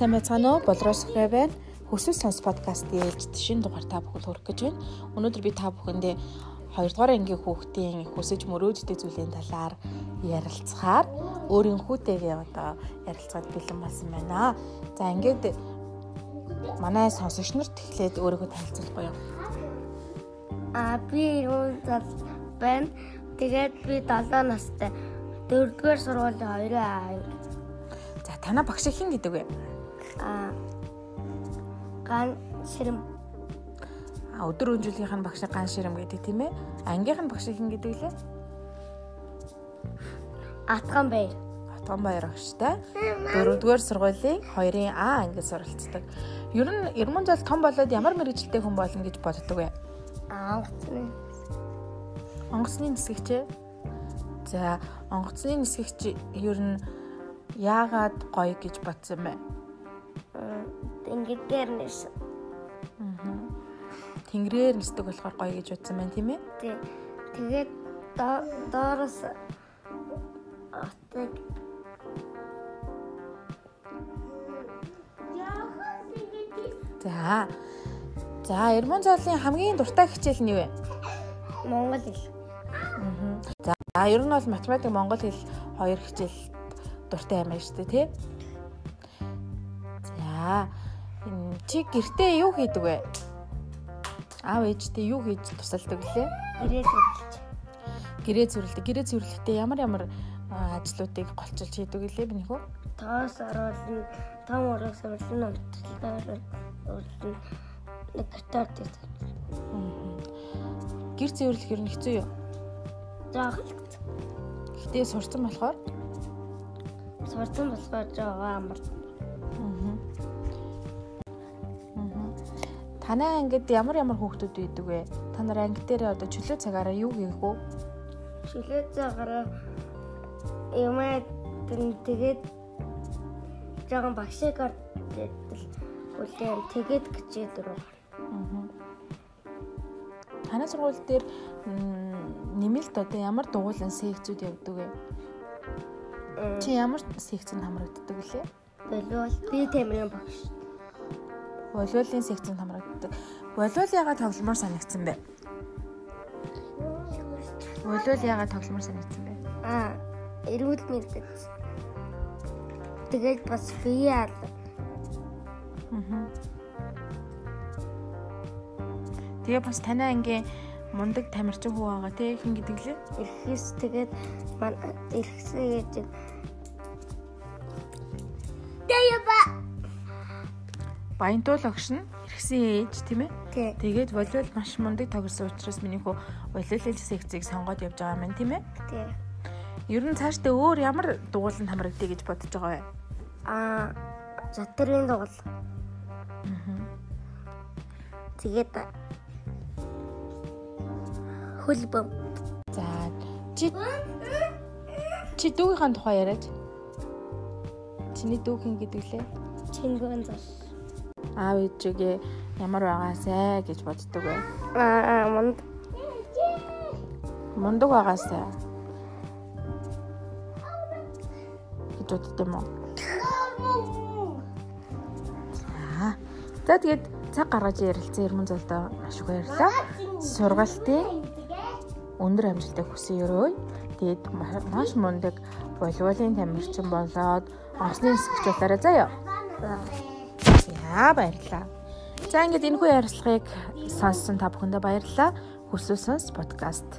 Сайн байцгаана уу? Болроос хэ байна. Хөсөс сонс подкастын ээлжид шинэ дугаар та бүхэнд хүргэх гэж байна. Өнөөдөр би та бүхэндээ 2 дугаар ангийн хүүхдийн хүсэж мөрөөддөг зүйлийн талаар ярилцахаар өөрийнхүүтэйгээ одоо ярилцаад бэлэн болсон байна. За ингээд манай сонсогч нарт эхлээд өөрийгөө танилцуулах юу? А би зал байна. Тэгээд би 7 настай. 4-р сургуулийн 2 аа. За танаа багш хэн гэдэг вэ? А ган ширэм А өдөр өнжүүлгийнх нь багш ган ширэм гэдэг тийм ээ. Ангийнх нь багш хэн гэдэг лээ? Атган баяр. Атган баяр багштай. 4-р сургуулийн 2-ын А ангид суралцдаг. Ер нь Ермөн зал том болоод ямар мэрэгжилтэй хүн болно гэж боддог вэ? Ангацны. Онгоцны нисгэгч. За, онгоцны нисгэгч ер нь яагаад гоё гэж бодсон бэ? Тэнгэр дээр нэс. Аа. Тэнгэрээр нисдэг болохоор гоё гэж бодсон байна тийм ээ? Тий. Тэгээд доороос атаг За. За, Ермон зоолын хамгийн дуртай хичээл нь юу вэ? Монгол хэл. Аа. За, ер нь бол математик, монгол хэл хоёр хичээл дуртай юм байна шүү дээ, тий? Чи гэртээ юу хийдэг вэ? Аав ээжтэй юу хийж тусалдаг лээ? Гэрээ зөвлөж. Гэрээ зөвлөдөг. Гэрээ зөвлөхдөө ямар ямар ажлуудыг голчилж хийдэг лээ би нөхөө? Тоос оруулна, том ураг сувлын унтлагаар урлна. Нэг гитар дээр. Гэр зөвлөх ер нь хэцүү юу? Заах. Гэтэ сурцсан болохоор сурцсан болохоор жоо амар. Танай ангид ямар ямар хүүхдүүд байдаг вэ? Та нар анги дээр одоо чөлөө цагаараа юу хийх вэ? Чөлөө цагаараа юмаа тэгээд жоохон багшигаар үлээн тэгээд гिचээ дөрөв. Танай сургууль дээр нэмэлт одоо ямар дугуулan секцүүд явдаг вэ? Чи ямар секцэнд хамрагддаг вүлээ? Болвол би тэмрийн багш. Волейболын секцэнд хамрагддаг. Волейбол яагаад тогломоор санагдсан бэ? Волейбол яагаад тогломоор санагдсан бэ? Аа, эрүүл мэндтэй. Тэгээд бас бие аа. Аа. Тэгээ бас танай ангийн мундаг тамирчин хүү байгаа те хин гэдэг лээ. Эрхэс тэгээд эрхэсээ гэж Тэяба Баянтуул огш нь эргэсэн ээж тийм ээ. Тэгээд волейбол маш мундаг тоглосон учраас миний хүү волейбол секцийг сонгоод явж байгаа юм тийм ээ. Тий. Ер нь цаашдаа өөр ямар дугууланд хамрагдъя гэж бодож байгаа вэ? Аа, затрын дугуул. Аа. Тэгээд хөлбөм. За чи чи дүүгийнхаа тухай яриач. Чиний дүүх хин гэдэг лээ. Чингэн зас аав ээжигээ ямар байгаасай гэж боддог бай. Аа мунд мундаг байгаасай. гэж боддог юм уу? За. За тэгээд цаг гаргаж ярилцсан ермэн золдоо маш их баярлалаа. Сургалтын өндөр амжилтыг хүсэн өрөө. Тэгээд маш мундаг волейболын тамирчин болоод онцны нисгч болоорой заяа. За баярлалаа. За ингээд энэ хүү ярилцлагыг сонссон та бүхэндээ баярлалаа. Хүсэл сонс подкаст